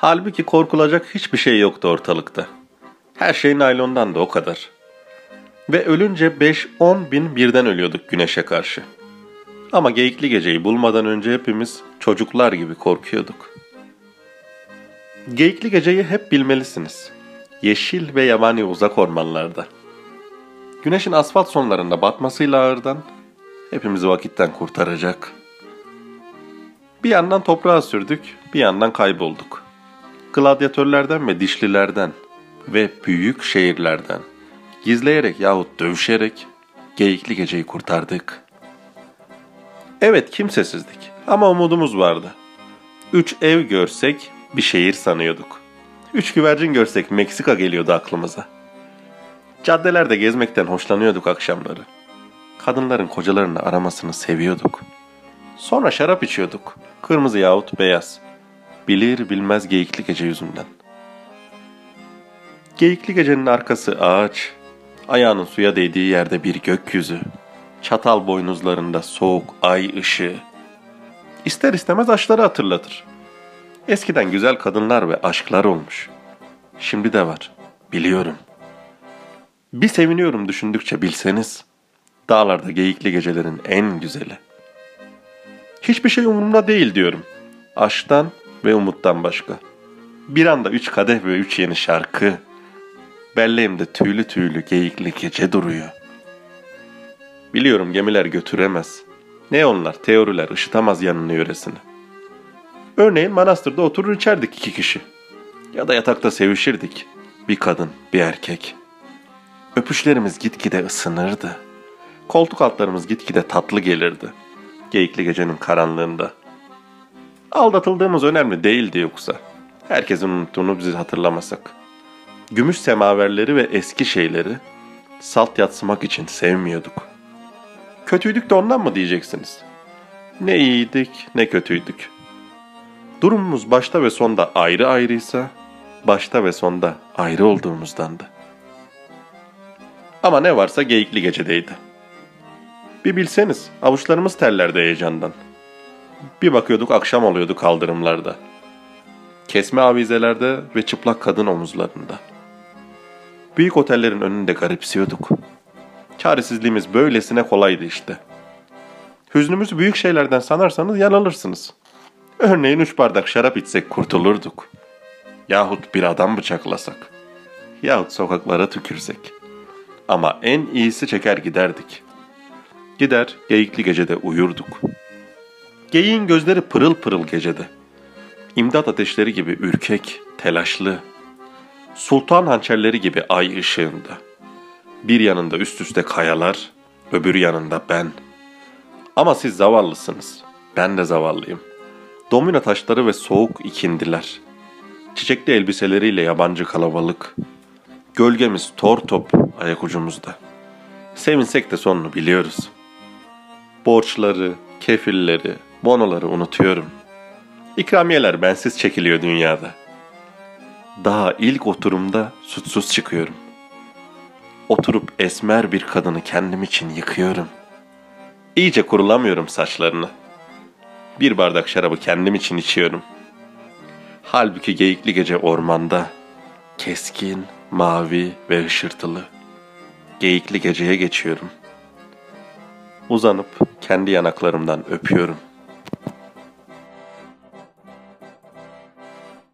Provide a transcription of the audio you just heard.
Halbuki korkulacak hiçbir şey yoktu ortalıkta. Her şey naylondan da o kadar. Ve ölünce 5-10 bin birden ölüyorduk güneşe karşı. Ama geyikli geceyi bulmadan önce hepimiz çocuklar gibi korkuyorduk. Geyikli geceyi hep bilmelisiniz. Yeşil ve yabani uzak ormanlarda. Güneşin asfalt sonlarında batmasıyla ağırdan hepimizi vakitten kurtaracak. Bir yandan toprağa sürdük, bir yandan kaybolduk. Gladyatörlerden ve dişlilerden ve büyük şehirlerden gizleyerek yahut dövüşerek geyikli geceyi kurtardık. Evet kimsesizdik ama umudumuz vardı. Üç ev görsek bir şehir sanıyorduk. Üç güvercin görsek Meksika geliyordu aklımıza. Caddelerde gezmekten hoşlanıyorduk akşamları. Kadınların kocalarını aramasını seviyorduk. Sonra şarap içiyorduk. Kırmızı yahut beyaz. Bilir bilmez geyikli gece yüzünden. Geyikli gecenin arkası ağaç. Ayağının suya değdiği yerde bir gökyüzü. Çatal boynuzlarında soğuk ay ışığı. İster istemez aşkları hatırlatır. Eskiden güzel kadınlar ve aşklar olmuş. Şimdi de var. Biliyorum. Bir seviniyorum düşündükçe bilseniz. Dağlarda geyikli gecelerin en güzeli. Hiçbir şey umurumda değil diyorum. Aşktan ve umuttan başka. Bir anda üç kadeh ve üç yeni şarkı. Belleğimde tüylü tüylü geyikli gece duruyor. Biliyorum gemiler götüremez. Ne onlar teoriler ışıtamaz yanını yöresini. Örneğin manastırda oturur içerdik iki kişi. Ya da yatakta sevişirdik. Bir kadın, bir erkek. Öpüşlerimiz gitgide ısınırdı. Koltuk altlarımız gitgide tatlı gelirdi. Geyikli gecenin karanlığında. Aldatıldığımız önemli değildi yoksa. Herkesin unuttuğunu bizi hatırlamasak. Gümüş semaverleri ve eski şeyleri salt yatsımak için sevmiyorduk. Kötüydük de ondan mı diyeceksiniz? Ne iyiydik ne kötüydük. Durumumuz başta ve sonda ayrı ayrıysa, başta ve sonda ayrı olduğumuzdandı. Ama ne varsa geyikli gecedeydi. Bir bilseniz avuçlarımız terlerdi heyecandan. Bir bakıyorduk akşam oluyordu kaldırımlarda. Kesme avizelerde ve çıplak kadın omuzlarında. Büyük otellerin önünde garipsiyorduk. Çaresizliğimiz böylesine kolaydı işte. Hüznümüzü büyük şeylerden sanarsanız yanılırsınız. Örneğin üç bardak şarap içsek kurtulurduk. Yahut bir adam bıçaklasak. Yahut sokaklara tükürsek. Ama en iyisi çeker giderdik. Gider geyikli gecede uyurduk. Geyiğin gözleri pırıl pırıl gecede. İmdat ateşleri gibi ürkek, telaşlı. Sultan hançerleri gibi ay ışığında. Bir yanında üst üste kayalar, öbür yanında ben. Ama siz zavallısınız. Ben de zavallıyım. Domino taşları ve soğuk ikindiler. Çiçekli elbiseleriyle yabancı kalabalık. Gölgemiz tor top ayak ucumuzda. Sevinsek de sonunu biliyoruz. Borçları, kefilleri, bonoları unutuyorum. İkramiyeler bensiz çekiliyor dünyada. Daha ilk oturumda suçsuz çıkıyorum. Oturup esmer bir kadını kendim için yıkıyorum. İyice kurulamıyorum saçlarını. Bir bardak şarabı kendim için içiyorum. Halbuki geyikli gece ormanda, keskin, mavi ve ışırtılı. Geyikli geceye geçiyorum. Uzanıp kendi yanaklarımdan öpüyorum.